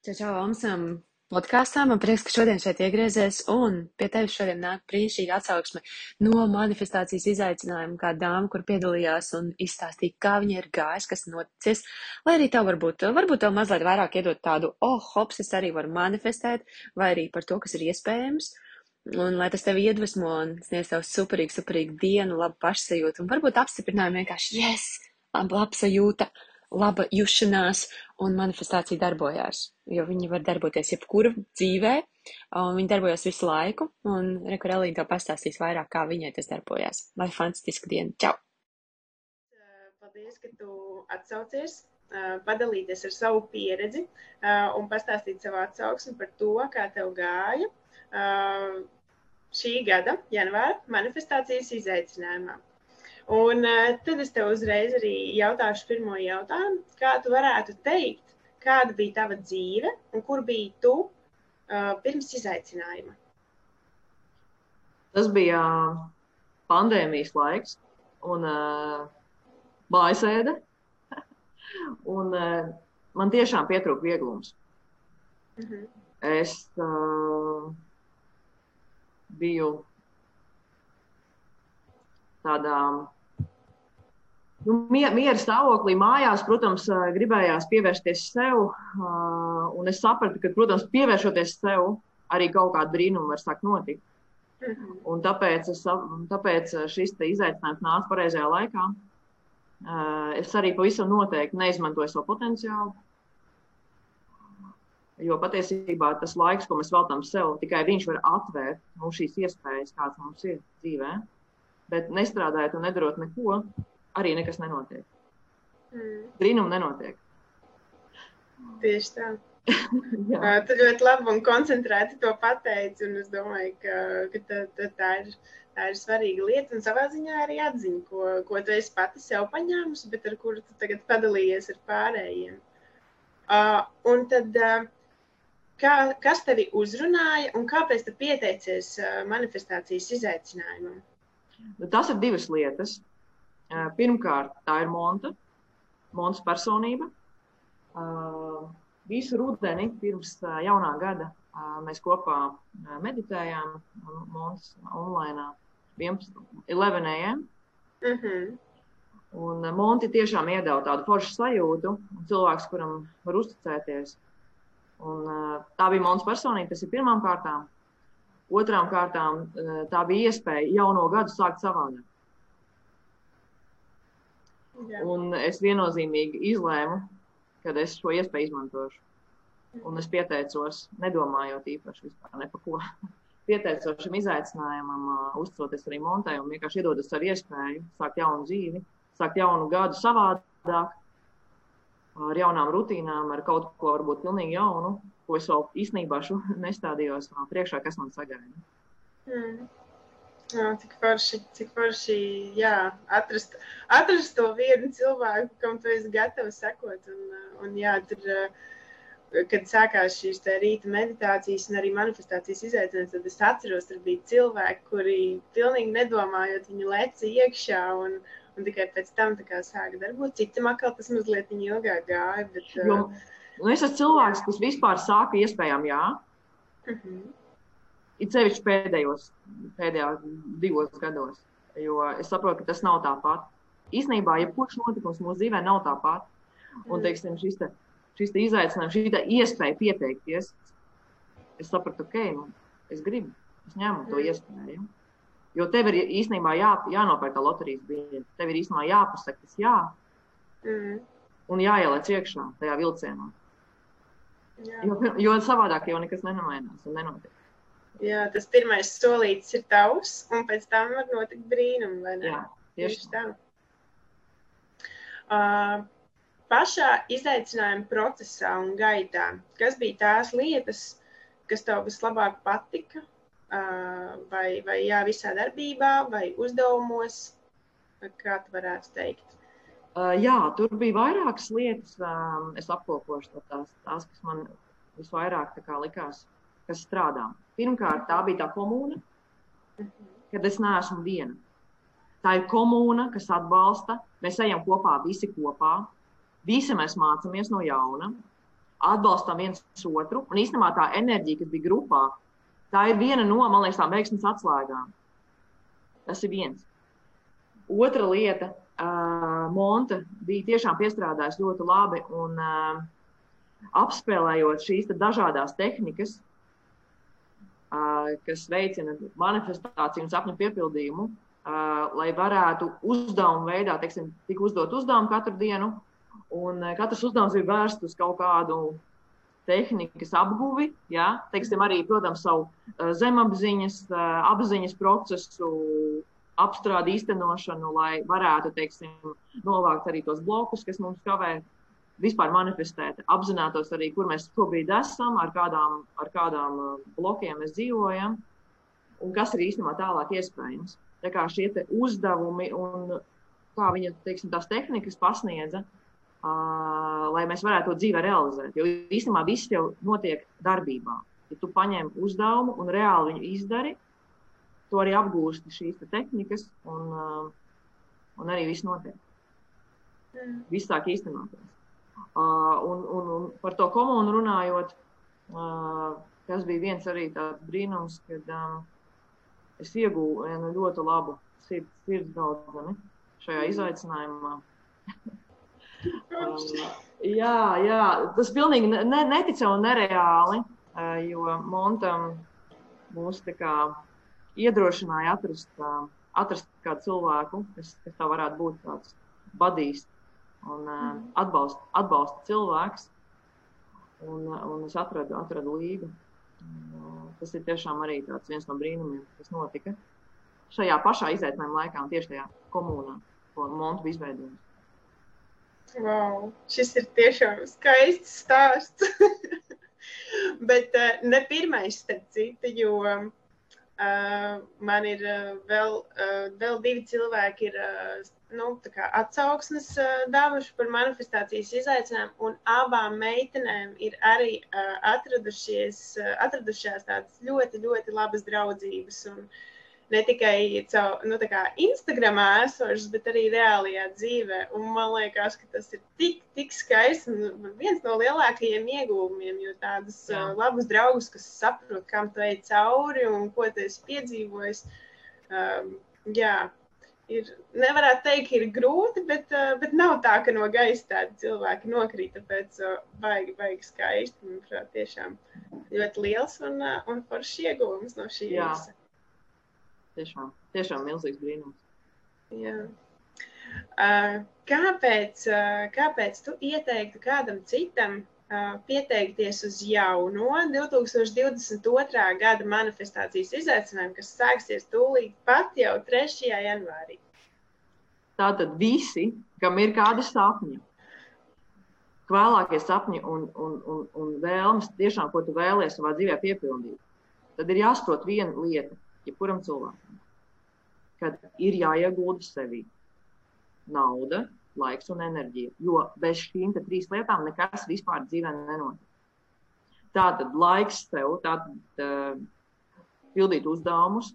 Čau, čau, Amsam! Podkāstā man prieks, ka šodien šeit iegriezies un pie tevis šodien nāk brīnišķīga atsauksme no manifestācijas izaicinājuma, kā dāma, kur piedalījās un izstāstīja, kā viņa ir gājis, kas noticis, lai arī tev varbūt, varbūt tev mazliet vairāk iedot tādu, oh, hops, es arī varu manifestēt, vai arī par to, kas ir iespējams. Un lai tas tevi iedvesmo un sniedz tev superīgu, superīgu dienu, labu pašsajūtu un varbūt apstiprinājumu vienkārši, yes, labsajūta. Laba laba jušanās un manifestācija darbojās. Jo viņi var darboties jebkura dzīvē, un viņi darbojas visu laiku. Un Rekurelīna tev pastāstīs vairāk, kā viņai tas darbojās. Lai fantastiska diena! Čau! Paldies, ka tu atsaucies, padalīties ar savu pieredzi un pastāstīt savu atsauksmi par to, kā tev gāja šī gada janvāra manifestācijas izaicinājumā. Un uh, tad es tev uzreiz arī jautāšu pirmo jautājumu. Kā tu varētu teikt, kāda bija tava dzīve un kur biji tu uh, pirms izaicinājuma? Tas bija pandēmijas laiks un uh, mājasēde. un uh, man tiešām pietrūka vieglums. Mhm. -huh. Es uh, biju tādā Nu, miera stāvoklī mājās, protams, gribējās pievērsties sev. Un es sapratu, ka, protams, pievēršoties sev, arī kaut kāda brīnuma var sākt notikt. Mhm. Un tāpēc, es, tāpēc šis izaicinājums nāca pareizajā laikā. Es arī pavisam noteikti neizmantoju savu potenciālu. Jo patiesībā tas laiks, ko mēs veltām sev, tikai viņš var atvērt mums šīs iespējas, kādas mums ir dzīvē. Bet nestrādājot un nedarot neko, arī nekas nenotiek. Mm. Brīnumi nenotiek. Tieši tā. tu ļoti labi un koncentrēti to pateici. Es domāju, ka, ka tā, tā, tā, ir, tā ir svarīga lieta. Un savā ziņā arī atziņa, ko, ko tu esi pati sev paņēmusi, bet ar kuru tu tagad padalījies ar pārējiem. Uh, un tad, uh, kā, kas tevi uzrunāja un kāpēc tu pieteicies uh, manifestācijas izaicinājumam? Nu, tas ir divas lietas. Pirmkārt, tā ir Monta, Montas personība. Visu rudeni pirms jaunā gada mēs kopā meditējām Montas online 11. 11 a.m. Mm -hmm. Un Monti tiešām iedeva tādu foršu sajūtu, cilvēks, kuram var uzticēties. Un, tā bija Montas personība, tas ir pirmām kārtām. Otrām kārtām tā bija iespēja jauno gadu sākt savādāk. Jā. Un es viennozīmīgi izlēmu, ka es šo iespēju izmantošu. Un es pieteicos, nedomājot īpaši vispār ne par ko. Pieteicos šim izaicinājumam, uzticoties arī Montai un vienkārši iedodot savu iespēju sākt jaunu dzīvi, sākt jaunu gadu savādāk, ar jaunām rutīnām, ar kaut ko varbūt pilnīgi jaunu, ko es vēl īstenībā nestādījos priekšā, kas man sagaida. Mm. Jā, cik forši, cik forši jā, atrast, atrast to vienu cilvēku, kam tu esi gatavs sekot. Un, un jā, tur, kad sākās šīs rīta meditācijas un arī manifestācijas izaicinājums, tad es atceros, tur bija cilvēki, kuri pilnīgi nedomājot, viņi leca iekšā un, un tikai pēc tam sāka darboties. Citam atkal tas mazliet ilgāk gāja. Bet, jo, nu, es esmu cilvēks, kas vispār sāka iespējām jā. Uh mhm. -huh. It sevišķi pēdējos, pēdējos divos gados, jo es saprotu, ka tas nav tāpat. Īsnībā, ja kurš notikums mūsu dzīvē nav tāpat, un mm. teiksim, šis, te, šis te izaicinājums, šī iespēja pieteikties, es sapratu, ok, nu, es gribu, es ņemu to mm. iespēju. Jo tev ir īstenībā jā, jānopērk loterijas biļete. Tev ir īstenībā jāpasaka, kas jā. Mm. Un jāieliec iekšā tajā vilcienā. Jā. Jo, jo savādāk jau nekas nenomainās un nenotiek. Jā, tas pirmais solītis ir tavs, un pēc tam var notikt brīnumi. Jā, tieši tā. Uh, pašā izaicinājuma procesā un gaitā, kas bija tās lietas, kas tev vislabāk patika, uh, vai, vai jā, visā darbībā, vai uzdevumos, kā tu varētu teikt? Uh, jā, tur bija vairākas lietas. Um, es apkopošu tās, tās, kas man visvairāk likās kas strādā. Pirmkārt, tā bija tā komūna, kad es neesmu viena. Tā ir komūna, kas atbalsta. Mēs ejam kopā, visi kopā. Visi mēs mācāmies no jauna. atbalstam viens otru. Un īstenībā tā enerģija, kas bija grupā, tā ir viena no, man liekas, tām veiksmes atslēgām. Tas ir viens. Otra lieta, uh, Monte bija tiešām piestrādājusi ļoti labi un uh, apspēlējot šīs dažādas tehnikas, kas veicina manifestāciju un sapņu piepildījumu, uh, lai varētu uzdevumu veidā, teiksim, tik uzdot uzdevumu katru dienu, un uh, katrs uzdevums ir vērsts uz kaut kādu tehnikas apguvi, ja? teiksim, arī, protams, savu uh, zemapziņas, uh, apziņas procesu apstrādi īstenošanu, lai varētu, teiksim, novākt arī tos blokus, kas mums kavē vispār manifestēt, apzinātos arī, kur mēs šobrīd esam, ar kādām, ar kādām uh, blokiem mēs dzīvojam un kas ir īstenībā tālāk iespējams. Tā kā šie uzdevumi un kā viņa teiksim, tās tehnikas pasniedza, uh, lai mēs varētu to dzīvē realizēt. Jo īstenībā viss jau notiek darbībā. Ja tu paņem uzdevumu un reāli viņu izdari, to arī apgūsti šīs te tehnikas, un, uh, un arī viss notiek. Mm. Viss sāk īstenoties. Un, un, un par to komunu runājot, tas bija viens arī tāds brīnums, kad es iegūstu vienu ļoti labu sirds, sirds draugu šajā izaicinājumā. Um, jā, jā, tas pilnīgi ne, neticami un nereāli, jo Montam mūs kā iedrošināja atrast, atrast kādu cilvēku, kas, kas tā varētu būt tāds badījis un uh, atbalsta, atbalsta cilvēks. Un, un es atradu, atradu līgu. Tas ir tiešām arī viens no brīnumiem, kas notika šajā pašā izaicinājuma laikā un tieši tajā komunā, ko Monta bija izveidojusi. Wow, šis ir tiešām skaists stāsts. Bet uh, ne pirmais, starp citu, jo uh, man ir uh, vēl, uh, vēl divi cilvēki, ir uh, nu, atsauksmes uh, devuši par manifestācijas izaicinājumu, un abām meitenēm ir arī uh, atradušies, uh, atradušās tādas ļoti, ļoti labas draudzības. Un, ne tikai caur nu, Instagramā esošas, bet arī reālajā dzīvē. Un man liekas, ka tas ir tik, tik skaisti un viens no lielākajiem iegūmiem, jo tādus Jā. uh, labus draugus, kas saprot, kam tu ej cauri un ko tu esi piedzīvojis. Um, jā, ir, nevarētu teikt, ir grūti, bet, uh, bet nav tā, ka no gaisa tādi cilvēki nokrīt. Tāpēc uh, baigi, baigi skaisti. Manuprāt, tiešām ļoti liels un, uh, un foršs iegūms no šī visa tiešām, tiešām milzīgs brīnums. Jā. Kāpēc, kāpēc tu ieteiktu kādam citam pieteikties uz jauno 2022. gada manifestācijas izaicinājumu, kas sāksies tūlīt pat jau 3. janvārī? Tātad visi, kam ir kādi sapņi, vēlākie sapņi un, un, un, un vēlmes, tiešām, ko tu vēlēsies savā dzīvē piepildīt, tad ir jāsaprot viena lieta jebkuram cilvēkam, kad ir jāiegulda sevi nauda, laiks un enerģija. Jo bez šīm trīs lietām nekas vispār dzīvē nenotiek. Tātad laiks sev, tātad uh, pildīt uzdevumus,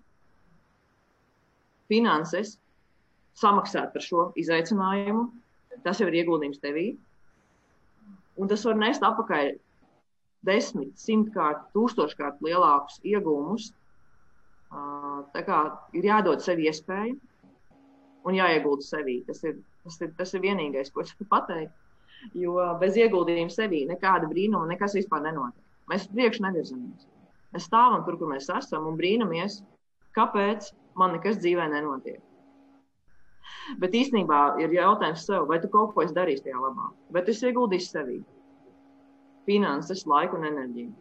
finanses, samaksāt par šo izaicinājumu. Tas jau ir ieguldījums tevī. Un tas var nest apakaļ desmit, simtkārt, tūkstoškārt lielākus iegūmus Tā kā ir jādod sev iespēju un jāiegulda sevī. Tas ir, tas ir, tas ir vienīgais, ko es varu pateikt. Jo bez ieguldījuma sevī nekāda brīnuma, nekas vispār nenotiek. Mēs priekš nevirzamies. Mēs stāvam tur, kur mēs esam un brīnamies, kāpēc man nekas dzīvē nenotiek. Bet īstenībā ir jautājums sev, vai tu kaut ko esi darījis tajā labā, vai tu esi ieguldījis sevī finanses, laiku un enerģiju.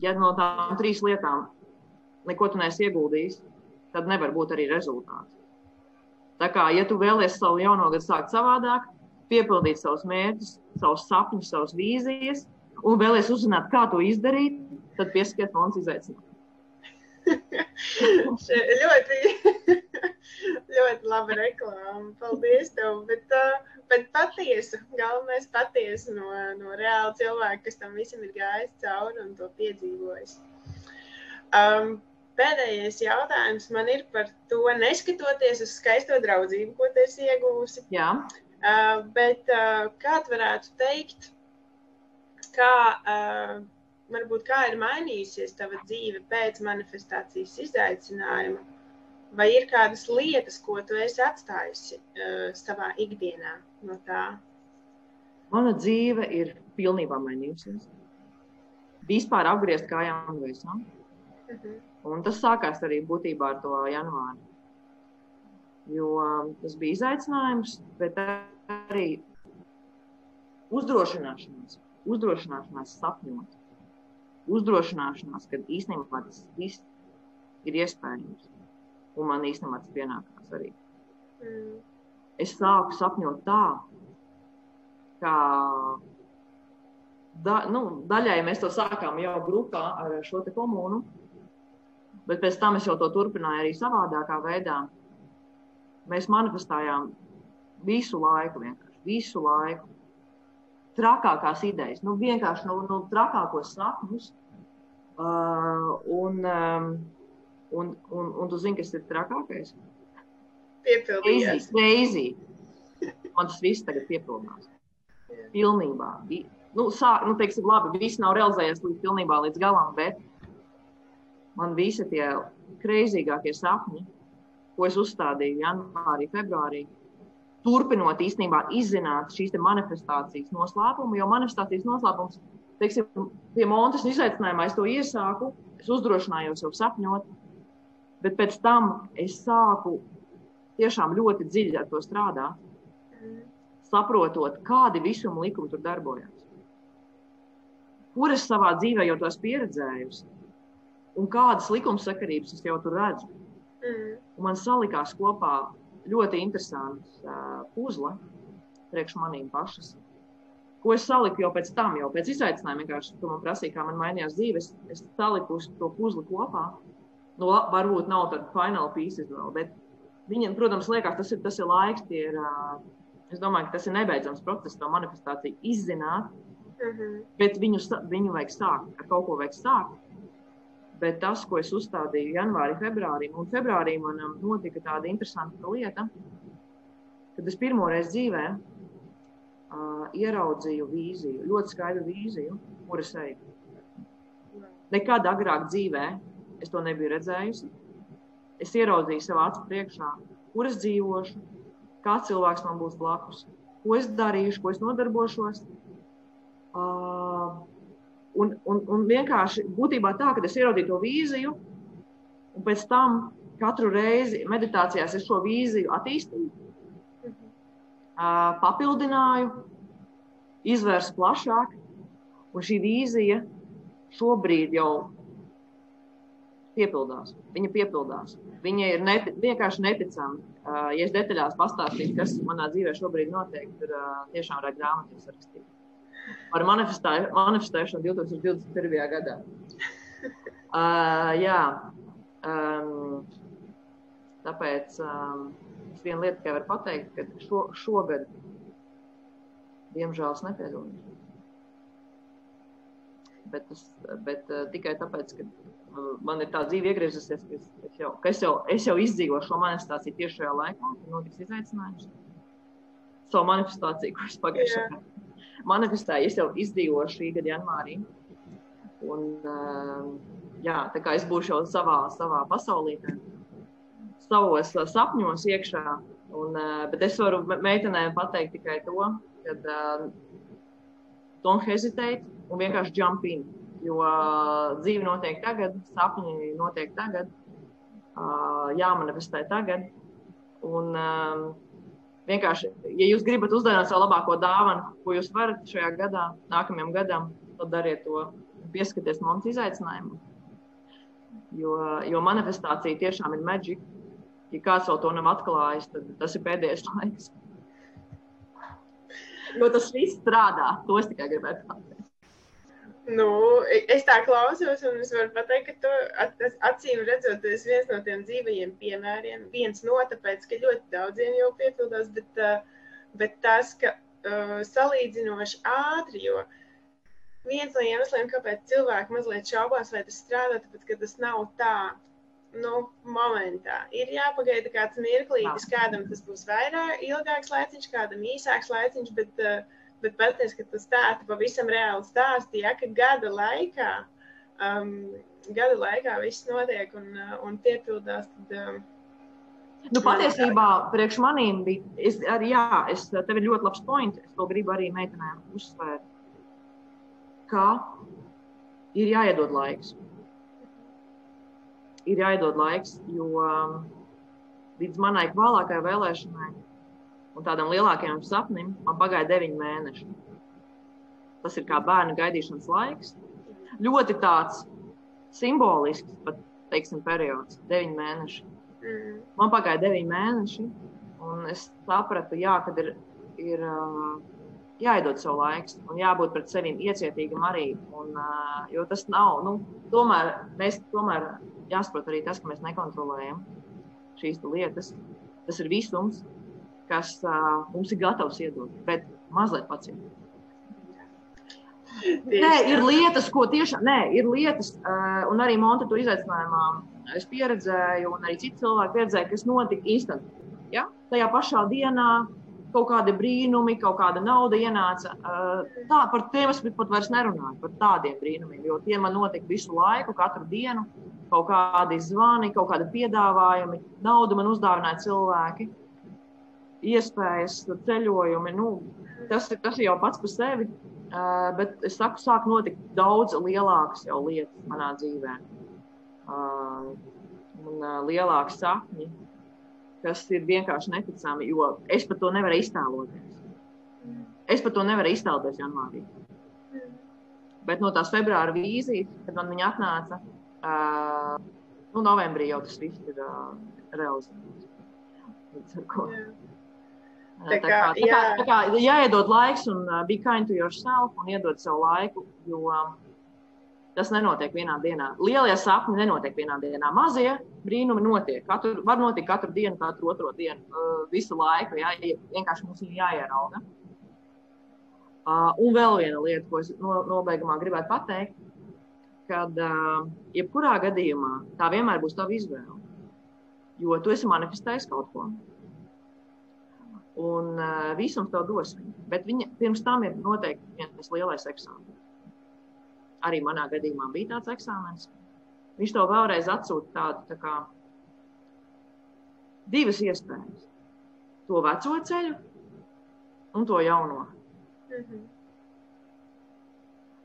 Ja no tām trīs lietām neko tu neesi ieguldījis, tad nevar būt arī rezultāts. Tā kā, ja tu vēlies savu jauno gadu sākt savādāk, piepildīt savus mērķus, savus sapņus, savus vīzijas, un vēlies uzzināt, kā to izdarīt, tad pieskaties mums izaicinājumu. ļoti, ļoti laba reklāma. Paldies tev. Bet, uh, bet patiesa, galvenais patiesa no, no reāla cilvēka, kas tam visam ir gājis cauri un to piedzīvojis. Um, pēdējais jautājums man ir par to, neskatoties uz skaisto draudzību, ko tu esi ieguvusi. Jā. Uh, bet uh, kā tu varētu teikt, kā, uh, varbūt, kā ir mainījusies tava dzīve pēc manifestācijas izaicinājuma? Vai ir kādas lietas, ko tu esi atstājusi uh, savā ikdienā no tā? Mana dzīve ir pilnībā mainījusies. Vispār apgriezt kājām gaisā. Uh mhm. -huh. Un tas sākās arī būtībā ar to janvāru. Jo tas bija izaicinājums, bet arī uzdrošināšanās, uzdrošināšanās sapņot, uzdrošināšanās, ka īstenībā tas viss ir iespējams. Un man īstenībā tas pienākās arī. Mm. Es sāku sapņot tā, ka da, nu, daļai mēs to sākām jau grupā ar šo komunu, bet pēc tam es jau to turpināju arī savādākā veidā. Mēs manifestējām visu laiku, vienkārši visu laiku trakākās idejas, nu, vienkārši no, no trakākos sapņus. Uh, un, um, un, un, un tu zini, kas ir trakākais? Piepildījās. Reizi. Man tas viss tagad piepildās. Pilnībā. Nu, sāk, nu, teiksim, labi, viss nav realizējies līdz pilnībā līdz galam, bet man visi tie kreizīgākie sapņi, ko es uzstādīju janvārī, februārī, turpinot īstenībā izzināt šīs manifestācijas noslēpumu, jo manifestācijas noslēpums, teiksim, pie Montes izaicinājumā es to iesāku, es uzdrošinājos jau sapņot, bet pēc tam es sāku tiešām ļoti dziļi ar to strādāt, saprotot, kādi visuma likumi tur darbojas. Kur es savā dzīvē jau tos pieredzējusi, un kādas likumsakarības es jau tur redzu. Mm. Un man salikās kopā ļoti interesants uh, puzle priekš manīm pašas. Ko es saliku jau pēc tam, jau pēc izaicinājuma, vienkārši tu man prasīji, kā man mainījās dzīves. Es saliku to puzli kopā. Nu, varbūt nav tāda fināla pieces vēl, bet viņiem, protams, liekas, tas ir, tas ir laiks. Ir, uh, es domāju, ka tas ir nebeidzams process, to manifestāciju izzināt. Mm -hmm. Bet viņu, viņu vajag sākt, ar kaut ko vajag sākt. Bet tas, ko es uzstādīju janvārī, februārī, un februārī man um, notika tāda interesanta lieta, kad es pirmo reizi dzīvē uh, ieraudzīju vīziju, ļoti skaidru vīziju, kur es eju. Nekad agrāk dzīvē es to nebiju redzējusi. Es ieraudzīju sev acu priekšā, kur es dzīvošu, kāds cilvēks man būs blakus, ko es darīšu, ko es nodarbošos. Uh, Un, un, un vienkārši būtībā tā, ka es ieraudzīju to vīziju, un pēc tam katru reizi meditācijās es šo vīziju attīstīju, papildināju, izvērsu plašāk. Un šī vīzija šobrīd jau piepildās. Viņa piepildās. Viņa ir neti, vienkārši neticama. Ja es detaļās pastāstītu, kas manā dzīvē šobrīd notiek, tad tiešām varētu grāmatā rakstīt par manifestē, manifestēšanu 2021. gadā. Uh, jā, um, tāpēc um, es vienu lietu tikai varu pateikt, ka šo, šogad, diemžēl, es nepiedalījos. Bet, tas, bet uh, tikai tāpēc, ka uh, man ir tā dzīve iegriezusies, ka es, es, jau, ka es, jau, es jau izdzīvoju šo manifestāciju tieši šajā laikā, kad notiks izaicinājums. Savu manifestāciju, ko es pagājušajā gadā manifestēju. Es jau izdzīvoju šī gada janvārī. Un, uh, jā, tā kā es būšu jau savā, savā pasaulī, savos uh, sapņos iekšā. Un, uh, bet es varu meitenēm pateikt tikai to, ka uh, don't hesitate un vienkārši jump in. Jo uh, dzīve notiek tagad, sapņi notiek tagad, uh, jāmanifestē tagad. Un, uh, vienkārši, ja jūs gribat uzdāvināt savu labāko dāvanu, ko jūs varat šajā gadā, nākamajam gadam, tad dariet to, pieskatieties mums izaicinājumu. Jo, jo manifestācija tiešām ir maģika. Ja kāds vēl to nav atklājis, tad tas ir pēdējais laiks. Jo tas viss strādā. To es tikai gribētu pateikt. Nu, es tā klausos, un es varu pateikt, ka tu acīm redzot, tas ir viens no tiem dzīvajiem piemēriem. Viens no tāpēc, ka ļoti daudziem jau piepildās, bet, uh, bet tas, ka uh, salīdzinoši ātri, jo viens no iemesliem, kāpēc cilvēki mazliet šaubās, vai tas strādā, tāpēc, ka tas nav tā, nu, momentā. Ir jāpagaida kāds mirklītis, kādam tas būs vairāk, ilgāks laiciņš, kādam īsāks laiciņš, bet uh, bet pateicis, ka tas stāsta pavisam reāli stāstīja, ka gada laikā, um, gada laikā viss notiek un, uh, un piepildās. Tad, um, Nu, patiesībā priekš manīm bija, es, arī, jā, es, tev ir ļoti labs points. Es to gribu arī meitenēm uzsvērt. Ka ir jāiedod laiks. Ir jāiedod laiks, jo um, līdz manai vēlākajai vēlēšanai un tādam lielākajam sapnim man pagāja deviņi mēneši. Tas ir kā bērnu gaidīšanas laiks. Ļoti tāds simbolisks, pat teiksim, periods, deviņi mēneši. Mm. Man pagāja deviņi mēneši, un es sapratu, jā, kad ir, ir jāiedod savu laiku un jābūt pret sevi iecietīgam arī. Un, jo tas nav, nu, tomēr mēs tomēr jāsaprot arī tas, ka mēs nekontrolējam šīs lietas. Tas ir visums, kas uh, mums ir gatavs iedot, bet mazliet pacietīgi. Nē, ir lietas, ko tiešām, nē, ir lietas, uh, un arī Monte to izaicinājumā es pieredzēju, un arī citi cilvēki pieredzēja, kas notika instantā. Ja? Tajā pašā dienā kaut kādi brīnumi, kaut kāda nauda ienāca. Tā, par tiem es pat vairs nerunāju, par tādiem brīnumiem, jo tie man notika visu laiku, katru dienu. Kaut kādi zvani, kaut kādi piedāvājumi, naudu man uzdāvināja cilvēki, iespējas, ceļojumi. Nu, tas, tas ir jau pats par sevi, bet es saku, sāk notikt daudz lielākas lietas manā dzīvēm un lielāki sapņi, kas ir vienkārši neticami, jo es par to nevaru iztēloties. Es par to nevaru iztēloties janvārī. Bet no tās februāra vīzijas, kad man viņa atnāca, uh, nu, novembrī jau tas viss ir uh, realizēts. Tā kā, tā kā, tā kā, tā kā jāiedod laiks un uh, be kind to yourself un iedod savu laiku, jo um, Tas nenotiek vienā dienā. Lielie sapņi nenotiek vienā dienā. Mazie brīnumi notiek. Katru, var notikt katru dienu, katru otro dienu, uh, visu laiku. Jā, vienkārši mums ir jāierauga. Uh, un vēl viena lieta, ko es no, nobeigumā gribētu pateikt, kad uh, jebkurā gadījumā tā vienmēr būs tava izvēle. Jo tu esi manifestējis kaut ko. Un uh, visums tev dos. Bet viņa, pirms tam ir noteikti viens lielais eksāmenis arī manā gadījumā bija tāds eksāmenis. Viņš to vēlreiz atsūta tādu tā kā divas iespējas. To veco ceļu un to jauno. Mm -hmm.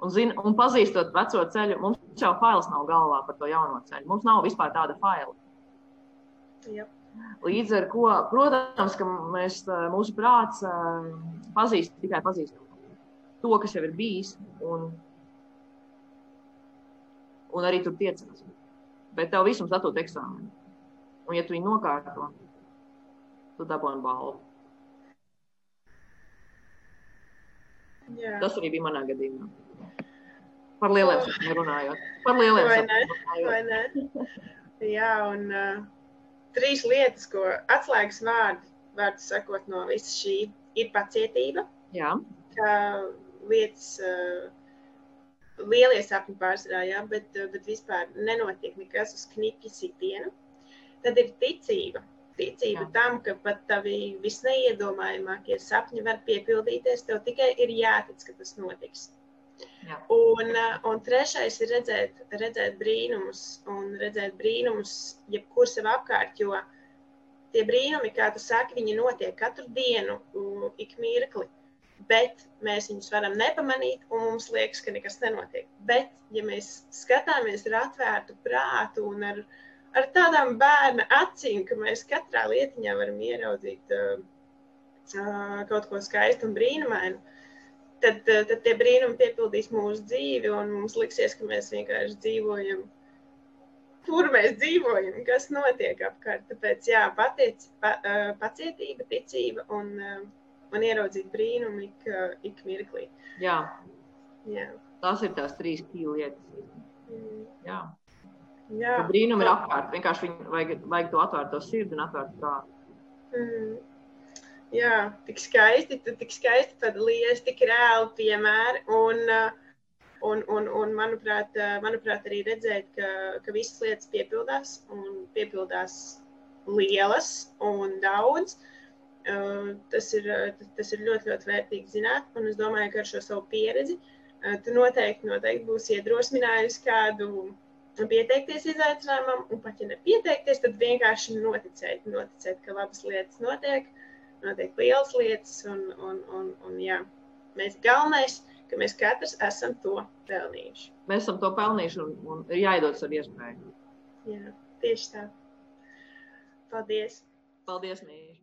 Un, zin, un pazīstot veco ceļu, mums jau fails nav galvā par to jauno ceļu. Mums nav vispār tāda faila. Yep. Līdz ar to, protams, ka mēs, mūsu prāts pazīst tikai pazīstam to, kas jau ir bijis. Un un arī tur tiecās. Bet tev visums atdod eksāmenu. Un, ja tu viņu nokārto, tad dabūji balvu. Jā. Tas arī bija manā gadījumā. Par lieliem oh. runājot. Par lieliem? Vai ne? Jā, un uh, trīs lietas, ko atslēgas vārdi, vārds sakot no visa šī, ir pacietība. Jā. Kā lietas lielie sapņi pārsvarā, bet, bet vispār nenotiek nekas uz kniķa sitienu. Tad ir ticība. Ticība jā. tam, ka pat tavi visneiedomājamākie sapņi var piepildīties, tev tikai ir jātic, ka tas notiks. Jā. Un, eh, un trešais ir redzēt, redzēt brīnumus, un redzēt brīnumus jebkur sev apkārt, jo tie brīnumi, kā tu saki, viņi notiek katru dienu, ik mirkli bet mēs viņus varam nepamanīt, un mums liekas, ka nekas nenotiek. Bet, ja mēs skatāmies ar atvērtu prātu un ar, ar tādām bērna acīm, ka mēs katrā lietiņā varam ieraudzīt uh, uh, kaut ko skaistu un brīnumainu, uh, tad tie brīnumi piepildīs mūsu dzīvi, un mums liksies, ka mēs vienkārši dzīvojam. Kur mēs dzīvojam, kas notiek apkārt. Tāpēc, jā, patiec, pa, uh, pacietība, ticība un uh, un ieraudzīt brīnumu ik, ik mirklī. Jā. Jā. Tas ir tās trīs lietas. Mm. Jā. Jā. Brīnumi ir apkārt. Vienkārši vajag, vajag to atvērt to sirdi un atvērt prātu. Mm. Jā, tik skaisti, tik skaisti padalījies, tik reāli piemēri. Un, un, un, un manuprāt, manuprāt, arī redzēt, ka, ka visas lietas piepildās un piepildās lielas un daudz. Uh, Tas ir, tas ir ļoti, ļoti vērtīgi zināt, un es domāju, ka ar šo savu pieredzi tu noteikti, noteikti būsi iedrošinājusi kādu pieteikties izaicinājumam, un pat ja nepieteikties, tad vienkārši noticēt, noticēt, ka labas lietas notiek, notiek lielas lietas, un, un, un, un jā, mēs galvenais, ka mēs katrs esam to pelnījuši. Mēs esam to pelnījuši, un, un ir jāiedod savu iespēju. Jā, tieši tā. Paldies! Paldies, Nīši!